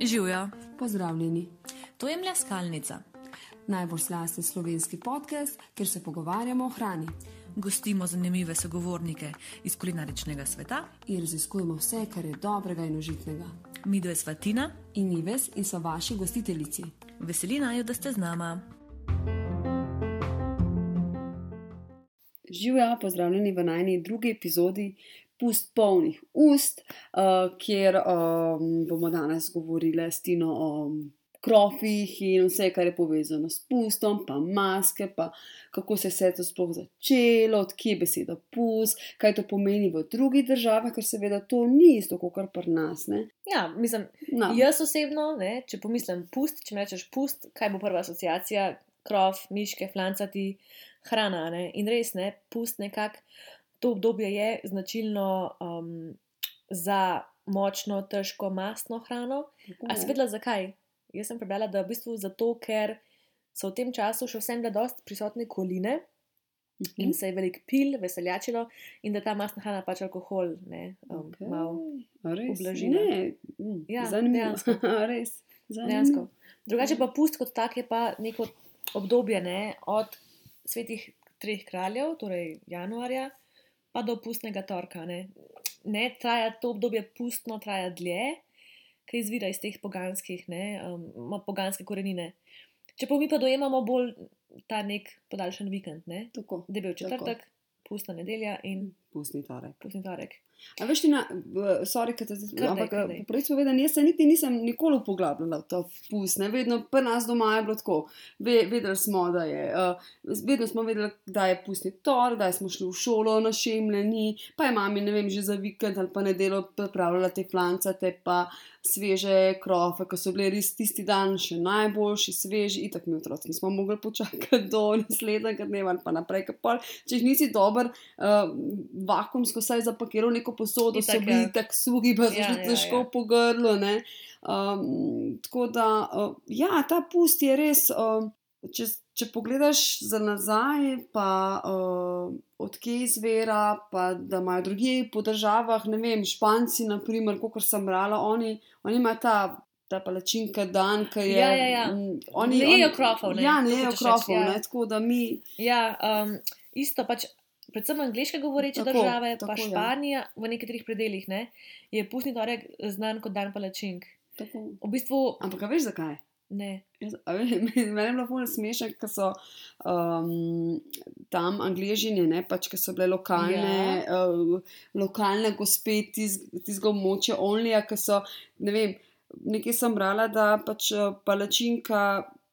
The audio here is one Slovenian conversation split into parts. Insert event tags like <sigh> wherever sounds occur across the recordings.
Živijo, Pozdravljeni. to je mleskalnica. Najbolj slasten slovenski podcast, kjer se pogovarjamo o hrani Gostimo zanimive sogovornike iz kulinaričnega sveta, in raziskujemo vse, kar je dobrega in užitnega. mi dve svatina, In Ives in so vaši gostiteljici. veseli naju, da ste z nama. Živijo, pozdravljeni v najni drugi epizodi Pust polnih ust, uh, kjer um, bomo danes govorili s Tino o krofih in vse, kar je povezano s pustom, pa maske, pa kako se je vse to sploh začelo, odkje je beseda pust, kaj to pomeni v drugih državah, ker seveda to ni isto kot pri nas. Ne? Ja, mislim, No. jaz osebno, ne, če pomislim pust, če mi rečeš pust, kaj bo prva asociacija? Krov, miške, flancati, hrana. Ne? In res, ne, pust nekako to obdobje je značilno um, za močno, težko, mastno hrano. Tako A si vedela zakaj? Jaz sem prebrala, da v bistvu zato, ker so v tem času še vsem bile dosti prisotne koline in Mhm. se je veliko pil, veseljačilo, in da ta mastna hrana pač alkohol ne, um, okay. malo ublažila. Ne, mm, Ja, zanimivo. dejansko. <laughs> res. Dejansko. Zanimivo. Drugače pa pust kot tak je pa neko obdobje ne, od svetih treh kraljev, torej januarja, pa do pustnega torka. Ne. Ne, traja to obdobje pustno, traja dlje, ki izvira iz teh poganskih, ne, um, poganske korenine. Čeprav mi pa dojemamo bolj ta nek podaljšan vikend, ne, Tako. debel Tako. četrtek, pustna nedelja in Pustni torek. pustni torek. A veš, ti na, sorry, ker te zdaj, ampak daj, kar daj. po pravici povedano, jaz se niti nisem nikoli poglabljala v to pust, ne, vedno pri nas doma je bilo tako, Ve, vedeli smo, da je, uh, vedno smo vedeli, da je pustni tor, da smo šli v šolo na šemljeni, pa je mami, ne vem, že za vikend ali pa nedeljo pripravljala te flancate, pa sveže krofe, ki so bile res tisti dan še najboljši, sveži, itak mi otroci nismo mogli počakati do <laughs> naslednjega dneva ali pa naprej, ker pol, če jih nisi dober, uh, vakumsko vsaj zapakiral neko posodo, so bili ja. tako suhi, pa so Ja, ja, težko ja. po grlu. ne. Um, tako da, uh, ja, ta pust je res. Uh, če, če pogledaš za nazaj, pa uh, odkje izvira, pa da imajo drugi po državah, ne vem, Španci, naprimer, kot sem brala, oni, oni imajo ta. Ta palačinka dan, ki je. Ja, ja, ja. mm, Oni, Ne jejo krofov, ne, Ja, to ne jejo hočeš reči, krofov, ja. ne, tako da mi. Ja, um, isto pač. Predvsem angliške govoreče Tako, države, pa tako, ja. Španija v nekaterih predeljih, ne, je pustni torek znan kot dan palačink. Tako. V bistvu Ampak veš zakaj? ne. Jaz- veš, <laughs> Meni je bilo bolj smešno, ker so um, tam angližani, ne pač, ki so bile lokalne, ja. uh, lokalne gospe tistega območja, onlija, ki so, ne vem, nekaj sem brala, da pač uh, palačinka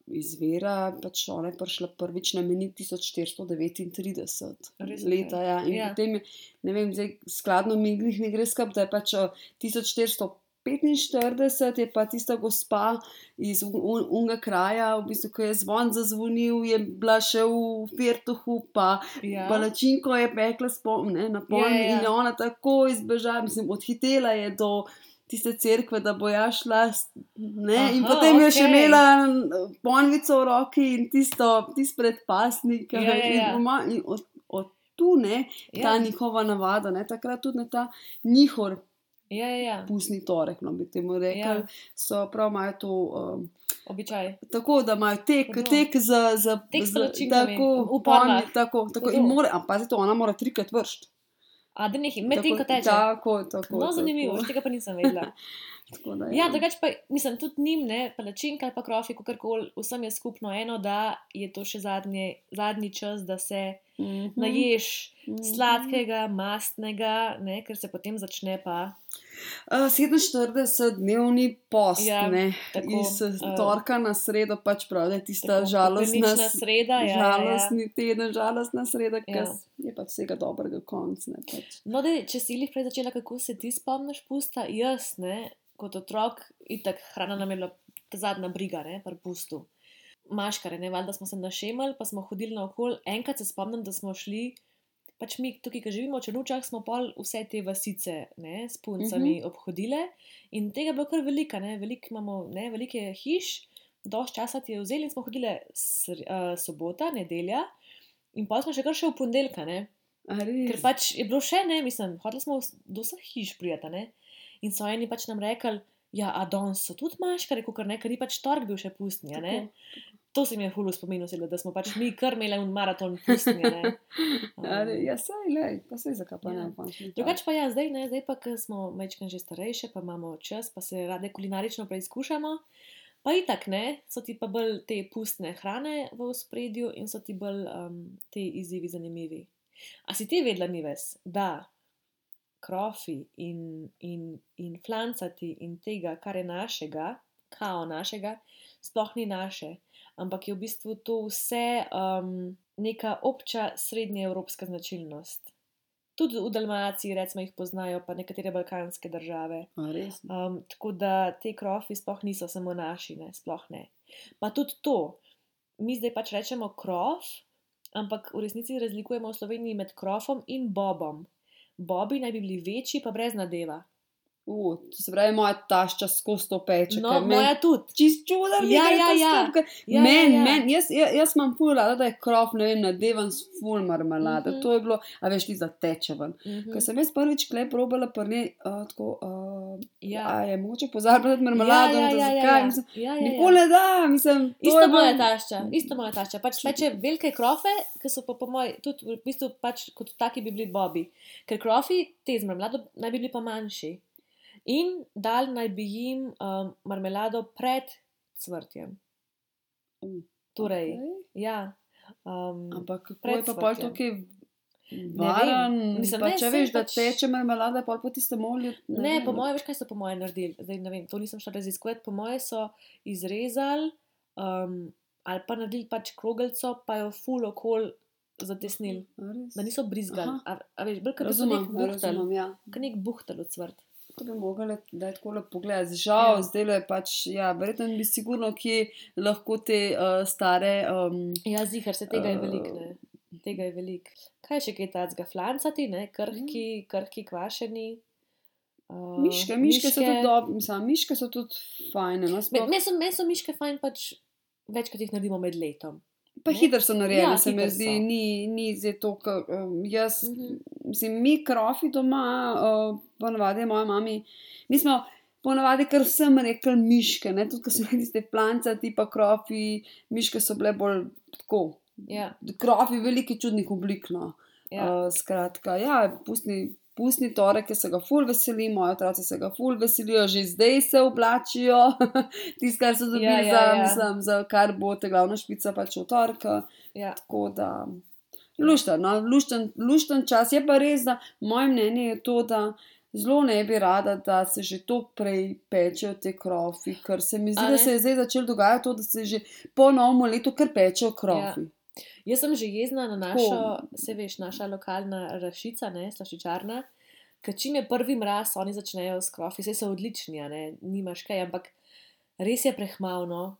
izvira, pač ona je prišla prvič na meni 1439 Res, leta. Ja. In Ja. potem ne vem, zdaj skladno mi glih ne gre skup, da je pač uh, 1445 je pa tista gospa iz un- un- unga kraja, v bistvu, ko je zvon zazvonil, je bila še v Firtuhu, pa Ja. palačinko je pekla spomne na Ja, ja, ja. in je ona tako izbežala, mislim, odhitela je do. Tiste cerkve, da bo ja šla, ne, in Aha, potem je še imela ponvico v roki in tisto, tisto predpasnik. Ja, ja, in ja. doma- in od, od tu ne, ta Ja. njihova navada, ne, takrat tudi na ta njihov Ja, ja, ja. pustni torek, no bi temu rekli, Ja. so prav imajo to. Um, Običaj. Tako da imajo tek, Podobno. tek za, za, Tek palačinkami, tako, ponvi, tako, tako. Hudo. In mora, a pazite, ona mora trikrat vršiti. A da nekaj, medtem ko teče. Tako, tako. No, zanimivo, Tako, tega pa nisem vedela. <laughs> da, Ja, drugače pa, mislim, tudi njim, ne, palačink ali pa krofi, kakorkoli, vsem je skupno eno, da je to še zadnje, zadnji čas, da se Mhm. naješ Mhm. sladkega, mastnega, ne, ker se potem začne pa. Uh, 47-dnevni post, Ja, ja, ne, tako, iz eh, uh, torka na sredo, pač prav, da je tista Tako, žalostna, sreda, ja, ja, ja. žalostni teden, žalostna sreda, ki Ja. je pač vsega dobrega konc. Ne, pač. No, dej, če si jih prej začela, kako se ti spomniš pusta, jaz, ne, kot otrok, itak hrana nam je bila ta zadnja briga, ne, pri pustu. Maškare, ne, valjda smo se našemali, pa smo hodili naokol. Enkrat se spomnim, da smo šli, pač mi tukaj, ki živimo v Črnučah, smo pol vse te vasice, ne, s puncami uh -huh. obhodile in tega je bilo kar velika, ne, veliko imamo, ne, velike hiš, dož časa ti je vzeli in smo hodile sr, uh, sobota, nedelja in pa smo še kar še v ponedeljka, ne. Ker pač je bilo še ne, mislim, hodili smo do vseh hiš prijeta, ne. In so eni pač nam rekli, ja, a danes so tudi maškare, ker ne, ker ni pač tork bil še pustni, a ne. To se mi je hulo spominilo, seveda, da smo pač mi kar imeli un maraton pustni, a ne. <laughs> A re- Um, Ja, saj, lej, pa saj zakaj pa Ja. ne. Drugače pa ja, zdaj, ne, zdaj pa, ker smo mečkaj že starejše, pa imamo čas, pa se rade kulinarično preizkušamo. Pa itak ne, so ti pa bolj te pustne hrane v ospredju in so ti bolj um, te izzivi zanimivi. A si ti vedela, Nives, da krofi in, in, in flancati in tega, kar je našega, kao našega, sploh ni naše, ampak je v bistvu to vse um, neka obča srednjeevropska značilnost. Tudi v Dalmaciji, recimo, jih poznajo, pa nekatere balkanske države. A? Um, tako da te krofi sploh niso samo naši, ne, sploh ne. Pa tudi to, mi zdaj pač rečemo krof, ampak v resnici razlikujemo v Sloveniji med krofom in bobom. Bobi naj bi bili večji, pa brez nadeva. U, to se pravi, moja tašča skozi to peče. No, moja tudi. Čist čudno, Ja, ja, ja. Ja, men, ja, ja. men, jaz, jaz, jaz imam ful rada, da je krof, ne vem, nadevan s ful marmelade. Mhm. To je bilo, a veš, ti za teče ven. Mhm. Ker sem jaz prvič klep probala prne, uh, tako, uh, Ja. a je mogoče pozabiti dati marmelado, ja, to ja, ja, zakaj, ja. mislim, ja, ja, ja. nikoli da, mislim, to Isto je moja tašča, isto moja tašča. Pač peče velike krofe, ki so pa po mojem, tudi v bistvu pač kot taki bi bili bobi. Ker krofi, te z marmelado, naj bi bili pa manjši. In dal naj bi jim um, marmelado pred cvrtjem. U, Torej, okej. ja. Um, Ampak kako je pa pol tukaj varen, Mislim, pa ne, če veš, da pač- teče marmelada, pol po tistem olju. Ne, vem. po mojem, veš, kaj so po mojem naredili. Zdaj ne vem, to nisem šla raziskovati. Po mojem so izrezali um, ali pa naredili pač krogelco, pa jo ful okol zatesnili. Da niso brizgali. A, a veš, bolj kot da so nek buhtel. ja. Nek buhtel od cvrt. To bi mogli da tako lepo pogledati. Žal, Ja. zdaj je pač, ja, verjetno bi sigurno, kje lahko te uh, stare. Um, Ja, zihar se tega je Eh. veliko, ne. Tega je veliko. Kaj še kaj tacga flancati, ne, krhki, krhki kvašeni. Uh, miške, miške so tudi dobre, mislim, miške so tudi fajne. No, sploh- Meni so, meni so miške fajn, pač večkrat jih naredimo med letom. Pa ne. hitro so narejene, Ja, se mi zdi, so. ni, ni zdaj to, kar um, jaz, Mhm. mhm. mislim, mi krofi doma, uh, ponavadi moja mami, mi smo ponavadi kar vsem rekli miške, ne, tudi ko so bili tiste plance, tipa krofi, miške so bile bolj tako, Ja, krofi veliki čudnih oblik, no. ja. Uh, skratka, ja, pustni, pustni torek, ki se ga ful veseli, moji otroci se ga ful veselijo, že zdaj se oblačijo, <laughs> tisto, kar so dobili Ja, ja, ja, za, ja. ja. mislim, za kar bo te glavna špica pač v torek. ja. Tako da, lušten, no, lušten, lušten čas. Je pa res, da moje mnenje je to, da zelo ne bi rada, da se že toliko prej pečejo te krofi, ker se mi zdi, da se je zdaj začelo dogajati to, da se že po novem letu kar pečejo krofi. Ja. Jaz sem že jezna na našo, se veš, naša lokalna rašica, ne, slašičarna. Ker čim je prvi mraz, oni začnejo s krofi, vse so odlični, ne, nimaš kaj, ampak res je prehmalno.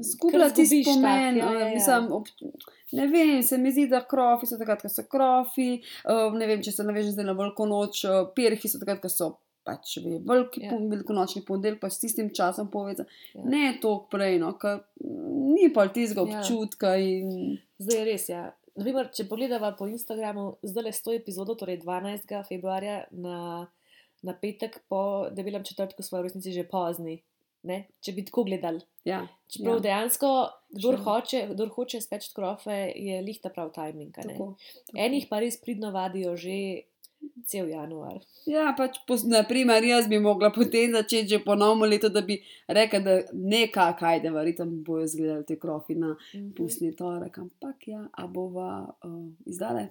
Zgubila Ker tisti zgubiš pomen. tak, ja, ja, ja. Mislim, ob, ne vem, se mi zdi, da krofi so takrat, ko so krofi. eh, Ne vem, če se navežem zdaj na veliko noč, eh, pirhi so takrat, ko so. Pač ve, veliki Ja. ja. velikonočni ponedeljek, pa s tistim časom povezan. Ja. Ja. Ne toliko prej, no, ker ni pa tistega Ja. občutka. In, Zdaj je res, ja. Naprimer, če pogledava po Instagramu, zdaj le 100 epizodo, torej 12. februarja na, na petek po debelem četrtku, smo v resnici že pozni. Ne? Če bi tako gledali. ja, Čeprav ja. Ja. dejansko, kdor Še- hoče, kdor hoče speč krofe, je lihta prav tako, tako. Enih pa res pridno vadijo že cel januar. Ja, pač, pos- naprimer, jaz bi mogla potem začeti že po novem letu, da bi rekla, da nekaj, kaj da verjetno bojo izgledali te krofi na Mhm. pustni torek. Ampak ja, a bova uh, izdale,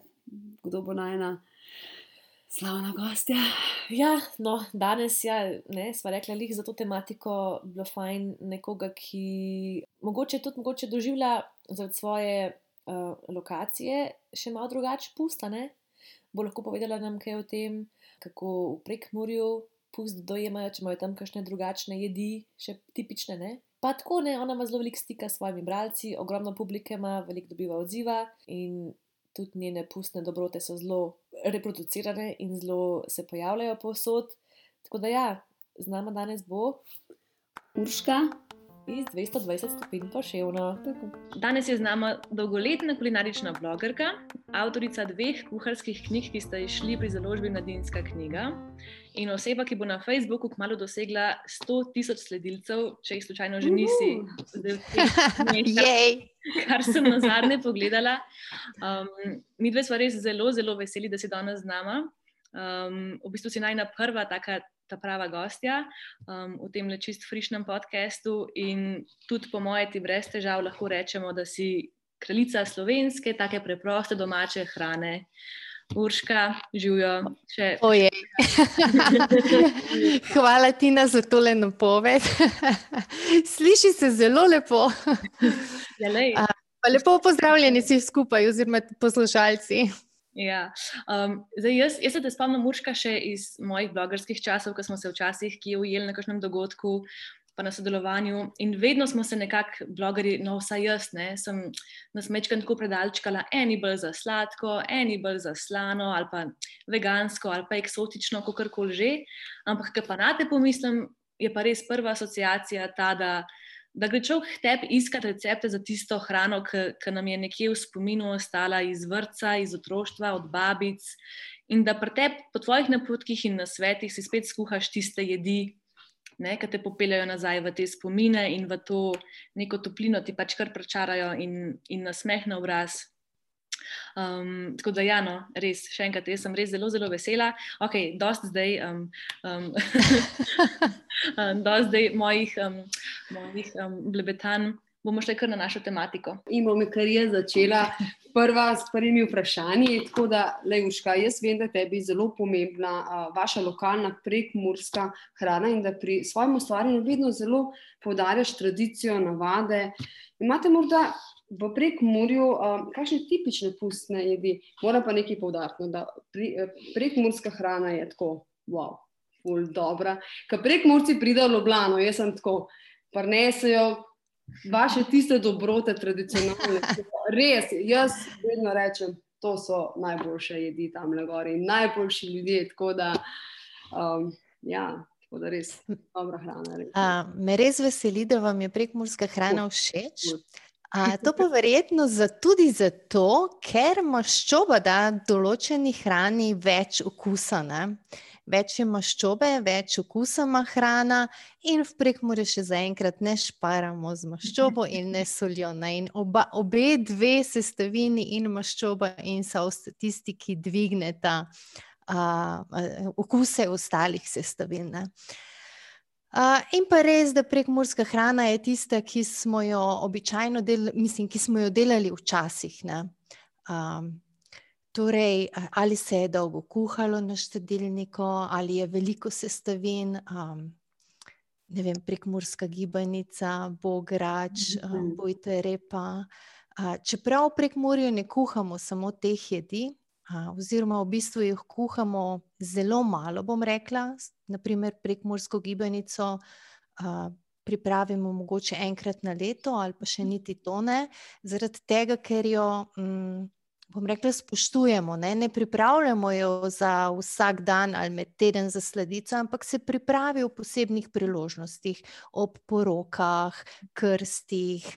kdo bo najna slavna gostja. Ja, no, danes ja, ne, sva rekla, lih za to tematiko bilo fajn nekoga, ki mogoče tudi mogoče doživlja zaradi svoje uh, lokacije še malo drugače pusta. Ne? Bo lahko povedala nam kaj o tem, kako v prekmorju pust dojemajo, če imajo tam kakšne drugačne jedi, še tipične. Ne? Pa tako ne, ona ima zelo veliko stika s svojimi bralci, ogromno publike ima, veliko dobiva odziva in tudi njene pustne dobrote so zelo reproducirane in zelo se pojavljajo povsod. Tako da ja, z nama danes bo Urška, iz 220 stopinj poševno. Danes je z nami dolgoletna kulinarična blogerka, avtorica dveh kuharskih knjig, ki sta išli pri založbi Mladinska knjiga. In oseba, ki bo na Facebooku kmalo dosegla 100 tisoč sledilcev, če jih slučajno že nisi, <laughs> Jej! kar sem na zadnje pogledala. Um, mi dve smo res zelo, zelo veseli, da si danes z nami. Um, v bistvu si najna prva taka ta prava gostja um, v tem čist frišnem podkastu. In tudi po mojem, ti brez težav lahko rečemo, da si kraljica slovenske, tako preproste domače hrane. Urška, živijo še. <laughs> Hvala ti za tole napoved. Sliši se zelo lepo. Ja, lepo pozdravljeni vsi skupaj, oziroma poslušalci. Ja. Um, zdaj, jaz, jaz se te spomnim, Urška, še iz mojih blogerskih časov, ko smo se včasih kje ujeli na kakšnem dogodku, pa na sodelovanju. In vedno smo se nekako, blogeri, no, vsaj jaz, ne, sem nas mečkam tako predalčkala, eni bolj za sladko, eni bolj za slano, ali pa vegansko, ali pa eksotično, kako koli že. Ampak, kar pa na te pomislim, je pa res prva asociacija ta, da da gre človek tebi iskati recepte za tisto hrano, ki nam je nekje v spominu ostala iz vrca, iz otroštva, od babic. In da pri tebi, po tvojih napotkih in na svetih, si spet skuhaš tiste jedi, ki te popeljajo nazaj v te spomine in v to neko toplino ti pač kar prečarajo in, in nasmeh na obraz. Um, tako da, ja, no, res, še enkrat, jaz sem res zelo, zelo vesela. Ok, dosti zdaj, um, um, <laughs> dosti zdaj mojih, um, mojih um, blebetanj. Bomo šli kar na našo tematiko. In bom kar je začela prva s prvimi vprašanji. Tako da, Lejuška, jaz vem, da tebi je zelo pomembna uh, vaša lokalna prekmurska hrana in da pri svojem ustvarjanju vedno zelo poudarjaš tradicijo, navade. Imate morda v prekmurju, um, kakšne tipične pustne jedi, moram pa nekaj povdariti, no, da pri, eh, prekmurska hrana je tako, wow, ful dobra. Ker prekmurci pridejo v Ljubljano, jaz sem tako, prenesejo vaše tiste dobrote, tradicionalne. <laughs> Res, jaz vedno rečem, to so najboljše jedi tam na gori, najboljši ljudje. Tako da, um, ja. Da res, dobra hrana. Res. A, me res veseli, da vam je prekmurska hrana všeč. A, to pa verjetno za, tudi zato, ker maščoba da določeni hrani več okusa. Ne? Več je maščobe, več okusa ima hrana, in v prekmore še zaenkrat ne šparamo z maščobo in ne soljo. Ne? In oba, obe dve sestavini, in maščoba, in so tisti, ki dvigneta uh, okuse ostalih sestavin. Ne? Uh, in pa res, da prekmorska hrana je tista, ki smo jo običajno delali, mislim, ki smo jo delali včasih. Um, torej, ali se je dolgo kuhalo na štedilniku, ali je veliko sestavin, um, ne vem, prekmorska gibanica, bograč, mm -hmm. um, bojte repa. Uh, čeprav v prekmorju ne kuhamo samo teh jedi, oziroma v bistvu jih kuhamo zelo malo, bom rekla, naprimer prek morsko gibanico. Pripravimo mogoče enkrat na leto, ali pa še niti to ne, zaradi tega, ker jo, mm, bom rekla, spoštujemo. Ne, ne pripravljamo jo za vsak dan ali med teden za sledico, ampak se pripravi v posebnih priložnostih, ob porokah, krstih,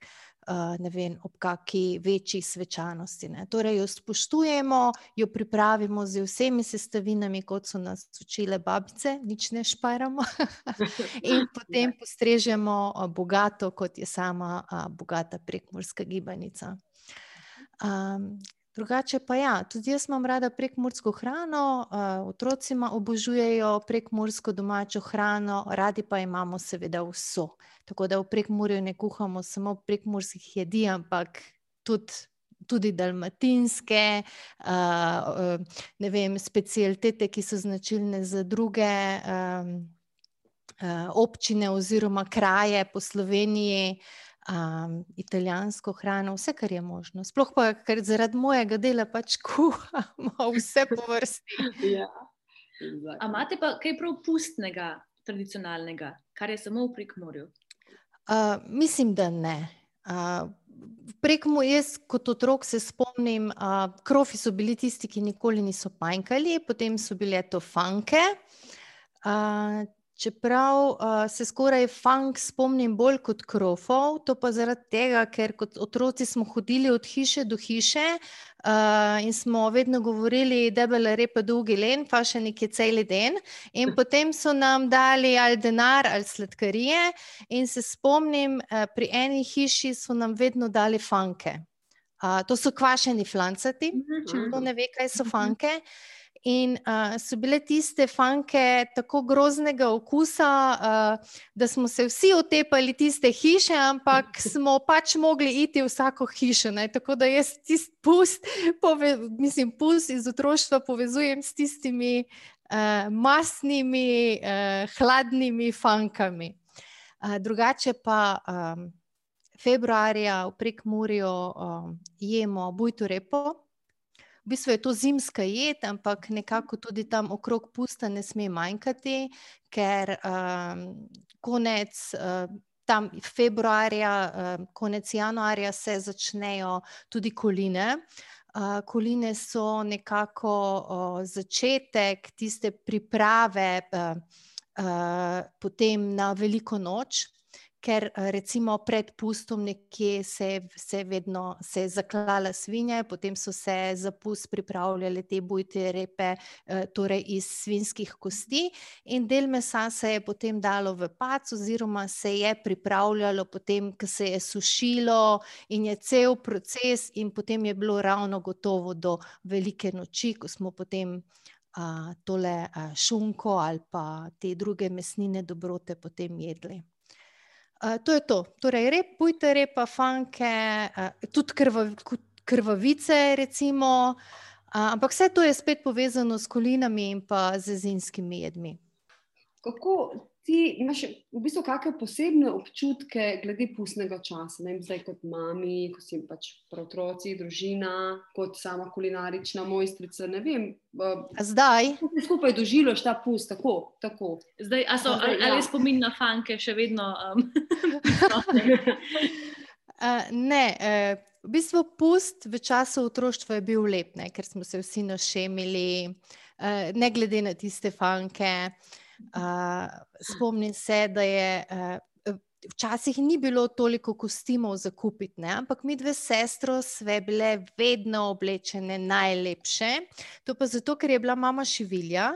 uh, vem, ob kakšni večji svečanosti. Ne. Torej, jo spoštujemo, jo pripravimo z vsemi sestavinami, kot so nas učile babice, nič ne šparamo, <laughs> in potem postrežemo uh, bogato, kot je sama uh, bogata prekmorska gibanica. Um, Drugače pa ja, tudi jaz imam rada prekmorsko hrano, uh, otroci obožujejo prekmorsko domačo hrano, radi pa imamo seveda vso. Tako da v prekmorju ne kuhamo samo prekmorskih jedi, ampak tudi, tudi dalmatinske, uh, ne vem, specialitete, ki so značilne za druge um, uh, občine oziroma kraje po Sloveniji um, italijansko hrano, vse, kar je možno. Sploh pa, ker zaradi mojega dela pač <laughs> kuhamo vse po vrsti. ja, Amate pa kaj prav pustnega, tradicionalnega, kar je samo v prekmorju? Uh, mislim, da ne. Uh, Prek mu jaz, kot otrok, se spomnim, uh, krofi so bili tisti, ki nikoli niso panjkali, potem so bile to fanke. Uh, čeprav uh, se skoraj funk spomnim bolj kot krofov, to pa zaradi tega, ker kot otroci smo hodili od hiše do hiše uh, in smo vedno govorili, da je bilo repa dolgi len, pa še nekaj cel dan. In <laughs> potem so nam dali ali denar ali sladkarije, in se spomnim, uh, pri eni hiši so nam vedno dali funke. Uh, to so kvašeni flancati, če kdo ne ve, kaj so funke. In uh, so bile tiste fanke tako groznega okusa, uh, da smo se vsi otepali tiste hiše, ampak <laughs> smo pač mogli iti v vsako hišo. Ne? Tako da jaz tisti pust, pove, mislim, pust iz otroštva povezujem s tistimi uh, masnimi, uh, hladnimi fankami. Uh, drugače pa. Um, Februarja v Prekmurju um, jemo bujto repo, v bistvu je to zimska jed, ampak nekako tudi tam okrog pusta ne sme manjkati, ker um, konec. Uh, Tam februarja, uh, konec januarja se začnejo tudi koline. Uh, koline so nekako uh, začetek tiste priprave, uh, potem na veliko noč, ker eh, recimo pred pustom nekje se, se vedno se je zaklala svinja, potem so se za pust pripravljale te bujte repe, eh, torej iz svinskih kosti. In del mesa se je potem dalo v pac oziroma se je pripravljalo potem, ko se je sušilo in je cel proces in potem je bilo ravno gotovo do velike noči, ko smo potem tole šunko ali pa te druge mesnine dobrote potem jedli to je to. Torej, rep, pujte, repa, fanke, uh, tudi krvav, krvavice, recimo, uh, ampak vse to je spet povezano s kolinami in pa z zinskimi jedmi. Kako ti imaš v bistvu kakšne posebne občutke glede pustnega časa? Ne vem, zdaj kot mami, ko si pač otroci, družina, kot sama kulinarična mojstrica. Vem, zdaj. Kako si skupaj doživljaš ta pust? Tako, tako. Zdaj, a so, zdaj, ali, ja. ali spomin na fanke še vedno? Um, uh, <laughs> ne. Uh, V bistvu pust v času otroštva je bil lep, ne, ker smo se vsi našemili, uh, ne glede na tiste fanke. Uh, Uh, spomnim se, da je uh, včasih ni bilo toliko kostimov za kupiti, ne? ampak mi dve sestro sve bile vedno oblečene najlepše. To pa zato, ker je bila mama šivilja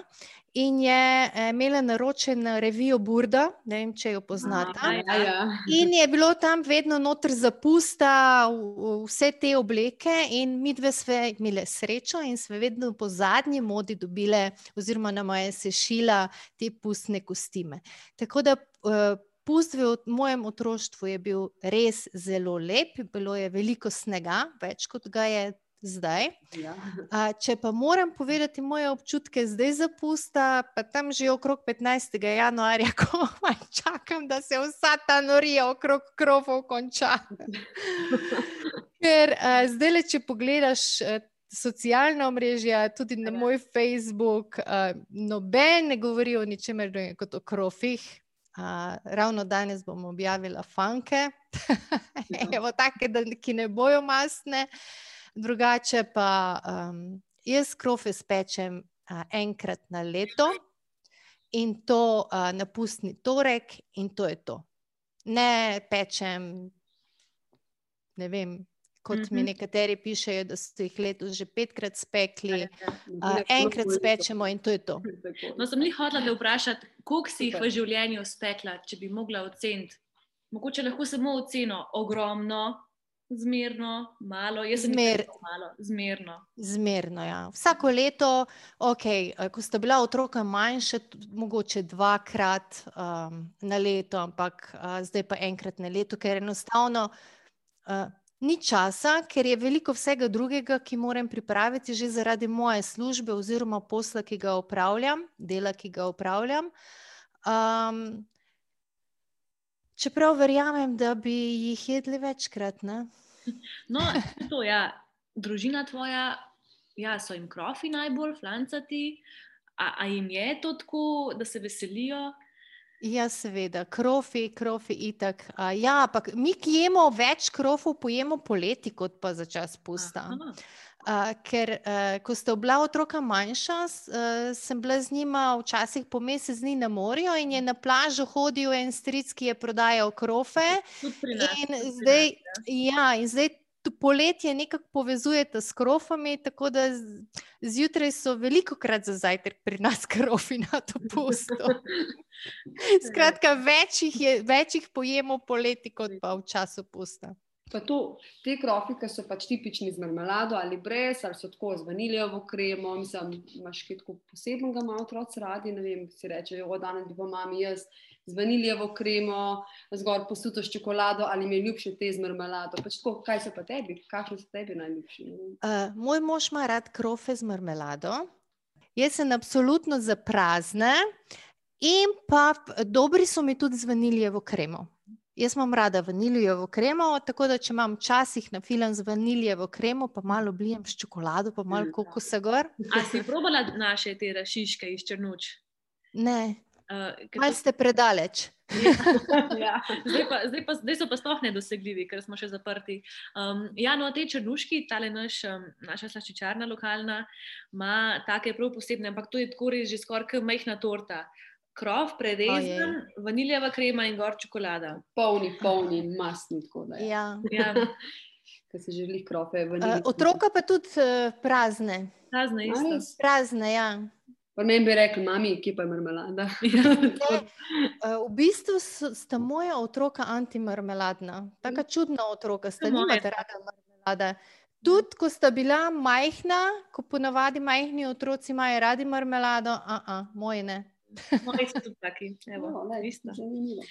in je eh, imela naročen revijo Burda, ne vem, če jo poznate. Ja, ja. In je bilo tam vedno noter zapusta, vse te obleke, in mi dve smo imeli srečo in smo vedno po zadnji modi dobile, oziroma nam je sešila te pustne kostime. Tako da. Uh, Pust v mojem otroštvu je bil res zelo lep, bilo je veliko snega, več kot ga je zdaj. Ja. A, če pa moram povedati moje občutke zdaj za pusta, pa tam že okrog 15. januarja, <laughs> ko čakam, da se vsa ta norija okrog krovov konča. Ker a, zdaj, le, če pogledaš. Socialna mreža, tudi na moj Facebook, uh, noben ne govori o ničemer kot o krofih. Uh, ravno danes bom objavila fanke, <laughs> ja. Evo, take, da, ki ne bojo mastne. Uh, drugače pa um, jaz krofe spečem uh, enkrat na leto in to uh, na pustni torek, in to je to. Ne pečem, ne vem. Kot mm -hmm. mi mhm. nekateri pišejo, da so jih letos že petkrat spekli, uh, enkrat spečemo in to je to. <laughs> No, sem jih hodila da vprašati, koliko si jih v življenju spekla, če bi mogla oceniti. Mogoče lahko samo oceno, ogromno, Zmerno, malo, jaz sem Zmer, malo, zmerno. Zmerno, ja. Vsako leto, okay, eh, ko sta bila otroka manjša, mogoče dvakrat um, na leto, ampak uh, zdaj pa enkrat na leto, ker enostavno uh, ni časa, ker je veliko vsega drugega, ki moram pripraviti že zaradi moje službe oziroma posla, ki ga upravljam, dela, ki ga upravljam. Um, Čeprav verjamem, da bi jih jedli večkrat. Ne? No, to je ja. družina tvoja, ja, so jim krofi najbolj flancati. A, a jim je to tako, da se veselijo? Ja, seveda, krofi, krofi itak. A, ja, ampak mi, ki jemo več krofov, pojemo poleti, kot pa za čas pusta. Uh, ker, uh, ko sta bila otroka manjša, uh, sem bila z njima včasih po mesec dni na morju in je na plažo hodil en stric, ki je prodajal krofe. In zdaj, ja, in zdaj poletje nekako povezujete s krofami, tako da zjutraj so veliko krat za zajtrk pri nas krofi na dopustu. <laughs> Skratka, več jih, je, več jih pojemo poleti, kot pa v času pusta. Pa to, te krofi, ki so pač tipični z marmelado ali brez, ali so tako z vaniljevo kremo, mislim, imaš kaj tako posebnega, malo otroci radi, ne vem, si reče, jo danes bi pa mami jaz z vaniljevo kremo, zgor posuto s čokolado ali mi je ljubše te z marmelado. Pač tako, kaj so pa tebi, kakšni so tebi najljubši? Uh, moj mož ima rad krofe z marmelado, jaz sem absolutno za prazne in pa dobri so mi tudi z vaniljevo kremo. Jaz imam rada vaniljevo kremo, tako da če imam včasih na film z vaniljevo kremo, pa malo blijem s čokolado, pa malo kokosa gor. A si probala naše te rašiške iz Črnuč? Ne. Uh, Malo ste predaleč. <laughs> ja. zdaj, pa, zdaj, pa, zdaj so pa sploh nedosegljivi, ker smo še zaprti. Um, ja, no, te črnuški, ta naš, um, naša slaščičarna lokalna, ima take prav posebne, ampak to je tako res že skoraj majhna torta krov, predezan, vaniljeva krema in gor čokolada. Polni, polni, masni. Ja. Ja. <laughs> Ker se želi krofe. Uh, otroka pa tudi uh, prazne. Prazne, isto. Prazne, ja. Pa meni bi rekli, mami, kje pa je marmelada. <laughs> Ja. Ne, uh, v bistvu sta moja otroka antimarmeladna. Taka čudna otroka, sta nimate rada marmelade. Tudi, ko sta bila majhna, ko ponavadi majhni otroci imajo radi marmelado, a, a moji ne. Moji so tudi taki, evo, no, ne, zanimivo.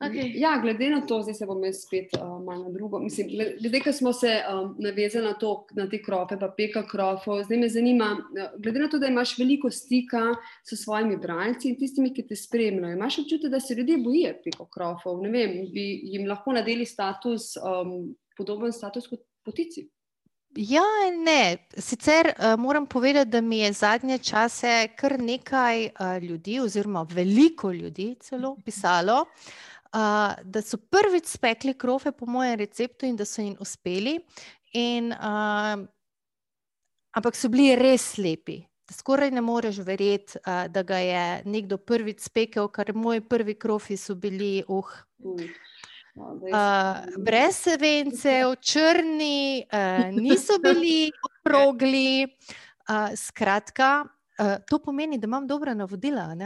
Okay. Ja, glede na to, zdaj se bom jaz spet uh, malo na drugo. Mislim, glede, ker smo se um, navezali na, to, na te krofe, pa peka krofov, zdaj me zanima, glede na to, da imaš veliko stika s svojimi bralci in tistimi, ki te spremljajo, imaš občutek, da se ljudje bojijo peko krofov? Ne vem, bi jim lahko nadeli status, um, podoben status kot potici? Ja, ne. Sicer uh, moram povedati, da mi je zadnje čase kar nekaj uh, ljudi, oziroma veliko ljudi, celo pisalo, uh, da so prvič spekli krofe po mojem receptu in da so jim uspeli. In, uh, ampak so bili res lepi. Skoraj ne moreš verjeti, uh, da ga je nekdo prvič spekel, ker moji prvi krofi so bili uh. uh. Uh, brez vencev, <laughs> črni, uh, niso bili <laughs> okrogli. Uh, skratka, Uh, to pomeni, da imam dobra navodila. <laughs>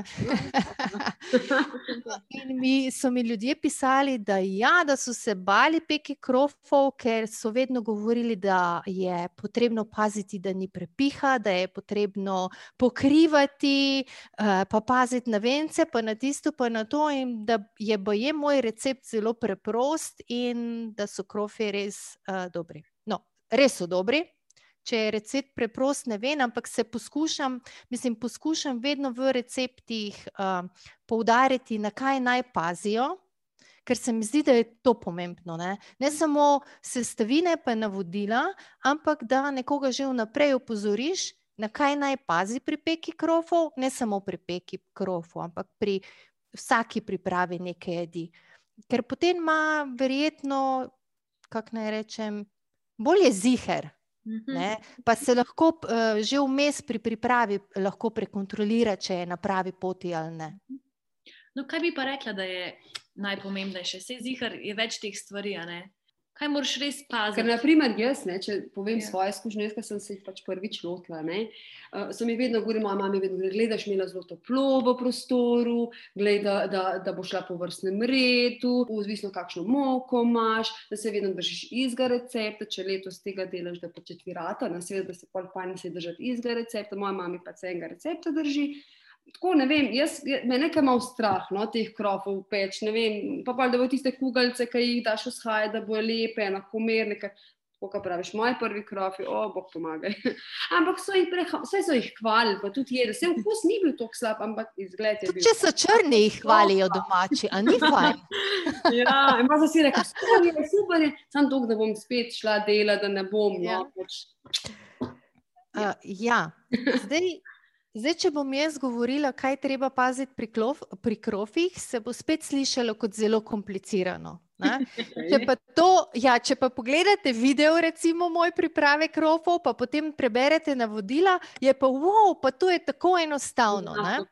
In mi so mi ljudje pisali, da, ja, da so se bali peki krofov, ker so vedno govorili, da je potrebno paziti, da ni prepiha, da je potrebno pokrivati, uh, pa paziti na vence, pa na tisto, pa na to. In da je boje moj recept zelo preprost in da so krofi res uh, dobri. No, res so dobri če je recept preprost, ne vem, ampak se poskušam, mislim, poskušam vedno v receptih uh, poudariti, na kaj naj pazijo, ker se mi zdi, da je to pomembno. Ne, ne samo sestavine, pa navodila, ampak da nekoga že vnaprej opozoriš, na kaj naj pazi pri peki krofov, ne samo pri peki krofov, ampak pri vsaki pripravi neke jedi. Ker potem ima verjetno, kako naj rečem, bolje ziger. Ne? Pa se lahko uh, že vmes pri pripravi lahko prekontrolira, če je na pravi poti ali ne. No, kaj bi pa rekla, da je najpomembnejše? Vse zihar je več teh stvari, kaj moraš res paziti. Ker, naprimer, jaz, ne, če povem ja. svoje izkušnje, ker sem se jih pač prvič lotila, uh, so mi vedno govorili, moja mama, vedno gledaš, imela zelo toplo v prostoru, gleda, da, da bo šla po vrstnem redu, odvisno kakšno moko imaš, da se vedno držiš izga recepta, če letos tega delaš, da po četvirata, na seveda, da se pol fajn se držati izga recepta, moja mama pa se enega recepta drži. Tako, ne vem, jaz me nekaj malo strah, no, teh krofov peč, ne vem, pa pa da bo tiste kugalce, ki jih daš vzhajati, da bo lepe, enakomerne, tako kot praviš, moji prvi krofi, o, bog pomagaj. <laughs> ampak so jih, preha, so jih hvalili, pa tudi jedli, vse vkus ni bil tako slab, ampak izgled je bil. Če so črni, jih hvalijo domači, a ni fajn. <laughs> ja, pa so si rekli, super je, super je, sam to, da bom spet šla dela, da ne bom. No, ja. No, pač. uh, ja, zdaj. Zdaj, če bom jaz govorila, kaj treba paziti pri, klof, pri krofih, se bo spet slišalo kot zelo komplicirano. <laughs> Če pa, to, ja, če pa pogledate video, recimo moj priprave krofov, pa potem preberete navodila, je pa wow, pa to je tako enostavno. Ne?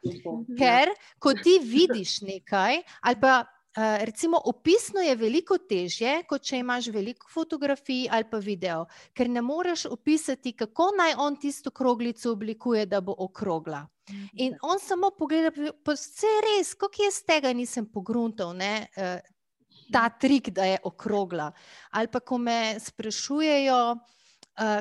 Ker ko ti vidiš nekaj, ali pa recimo opisno je veliko težje, kot če imaš veliko fotografij ali pa video, ker ne moreš opisati, kako naj on tisto kroglico oblikuje, da bo okrogla. In on samo pogleda, pa vse res, kako jaz tega nisem pogruntal, ne, uh, ta trik, da je okrogla. Ali pa ko me sprašujejo,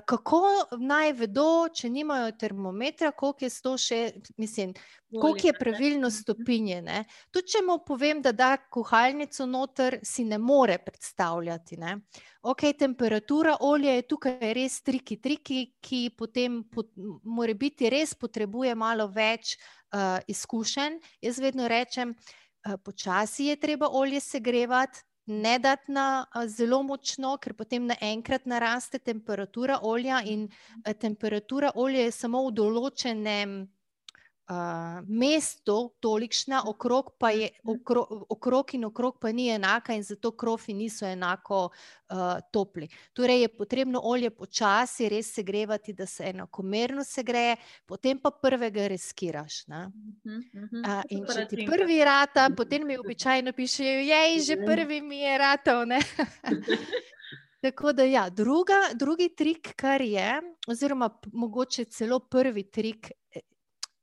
kako naj vedo, če nimajo termometra, koliko je še, mislim, koliko je pravilno stopinje. Tudi če mu povem, da da kuhalnico noter, si ne more predstavljati. Ne? Ok, temperatura olja je tukaj res triki, triki, ki potem pot, mora biti res potrebuje malo več uh, izkušenj. Jaz vedno rečem, uh, Eh, počasi je treba olje segrevati, ne dati na zelo močno, ker potem naenkrat naraste temperatura olja in eh, temperatura olja je samo v določenem uh, mestu tolikšna, okrog, je, okrog, okrog in okrog pa ni enaka, in zato krofi niso enako uh, topli. Torej je potrebno olje počasi res segrevati, da se enakomerno segreje, potem pa prvega reskiraš. Uh, in če ti prvi rata, potem mi običajno pišejo, jej, že prvi mi je ratov. <laughs> Tako da, ja, druga, drugi trik, kar je, oziroma mogoče celo prvi trik,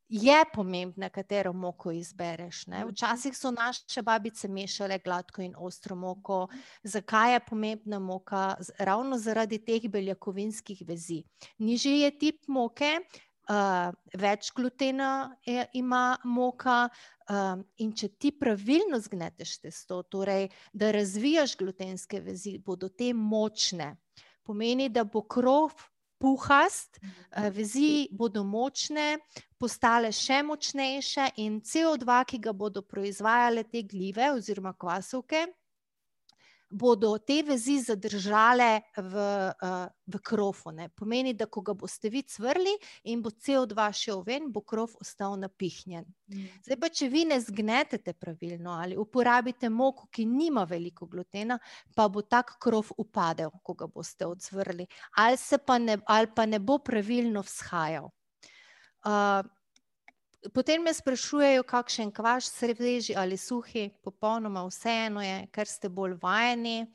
je pomembno, katero moko izbereš. Ne? Mhm. Včasih so naše babice mešale gladko in ostro moko. Zakaj je pomembna moka? Ravno zaradi teh beljakovinskih vezi. Nižji je tip moke, uh, več glutena je, ima moka. Um, in če ti pravilno zgneteš testo, torej da razvijaš glutenske vezi, bodo te močne. Pomeni, da bo krov puhast, mhm. vezi bodo močne, postale še močnejše, in CO2, ki ga bodo proizvajale te gljive oziroma kvasovke, bodo te vezi zadržale v, uh, v krofu. Ne. Pomeni, da ko ga boste vi cvrli in bo CO2 šel ven, bo krof ostal napihnjen. Mm. Zdaj pa, če vi ne zgnetete pravilno ali uporabite moko, ki nima veliko glutena, pa bo tak krof upadel, ko ga boste odzvrli, ali, pa ne, ali pa ne bo pravilno vzhajal. Uh, Potem me sprašujejo, kakšen kvaš, sredeži ali suhi, popolnoma vseeno je, ker ste bolj vajeni.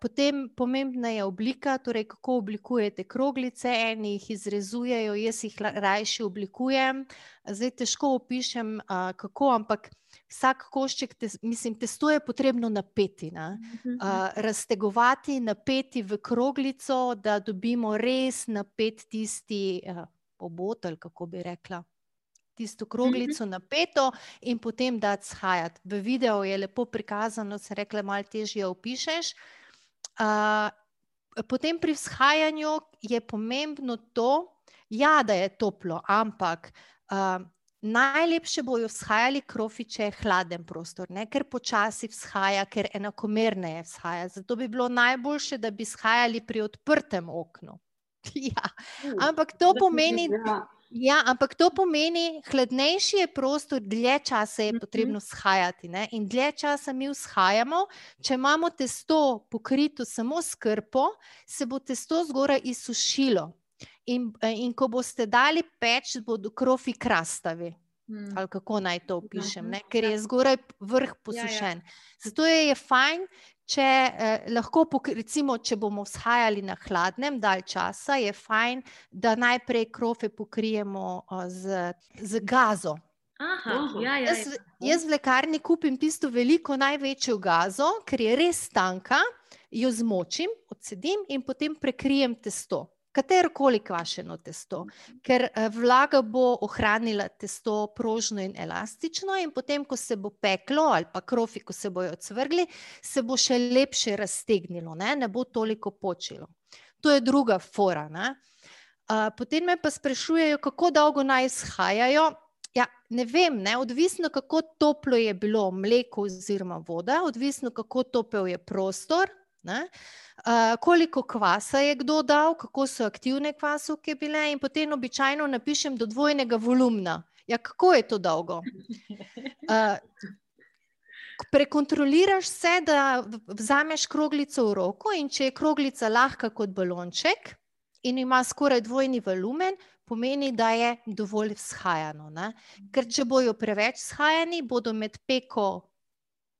Potem pomembna je oblika, torej kako oblikujete kroglice, eni jih izrezujejo, jaz jih rajši oblikujem. Zdaj težko opišem, kako, ampak vsak košček, mislim, testo je potrebno napeti, ne? Mhm. raztegovati, napeti v kroglico, da dobimo res napet tisti obot, kako bi rekla tisto kroglico mm -hmm. napeto in potem dati shajati. V videu je lepo prikazano, se rekle, malo težje opišeš. Uh, potem pri vzhajanju je pomembno to, ja, da je toplo, ampak uh, najlepše bojo vzhajali krofi, če je hladen prostor, ne? ker počasi vzhaja, ker enakomerneje vzhaja. Zato bi bilo najboljše, da bi vzhajali pri odprtem oknu. <laughs> Ja. Ampak to pomeni, da. Ja, ampak to pomeni, hladnejši je prostor, dlje časa je mhm. potrebno shajati. Ne? In dlje časa mi vzhajamo, če imamo testo pokrito samo s krpo, se bo testo zgoraj izsušilo. In, in ko boste dali peč, bodo krofi krastavi. Hmm. Ali kako naj to opišem, ne? ker je ja. zgoraj vrh posušen. Ja, ja. Zato je, je fajn, če eh, lahko, recimo, če bomo vzhajali na hladnem dalj časa, je fajn, da najprej krofe pokrijemo eh, z, z gazo. Aha, ja, ja, jaz, jaz v lekarni kupim tisto veliko, največjo gazo, ker je res tanka, jo zmočim, odsedim in potem prekrijem testo katero koli kvašeno testo, ker eh, vlaga bo ohranila testo prožno in elastično, in potem, ko se bo peklo ali pa krofi, ko se bojo odsvrgli, se bo še lepše raztegnilo, ne, ne bo toliko počilo. To je druga fora. Ne. Potem me pa sprašujejo, kako dolgo naj izhajajo. Ja, ne vem, ne, odvisno kako toplo je bilo mleko oziroma voda, odvisno kako topel je prostor. Ne. Uh, koliko kvasa je kdo dal, kako so aktivne kvasovke bile, in potem običajno napišem do dvojnega volumna. Ja, kako je to dolgo? Uh, prekontroliraš se, da vzameš kroglico v roko in če je kroglica lahka kot balonček in ima skoraj dvojni volumen, pomeni, da je dovolj vzhajano. Ne? Ker če bojo preveč vzhajani, bodo med peko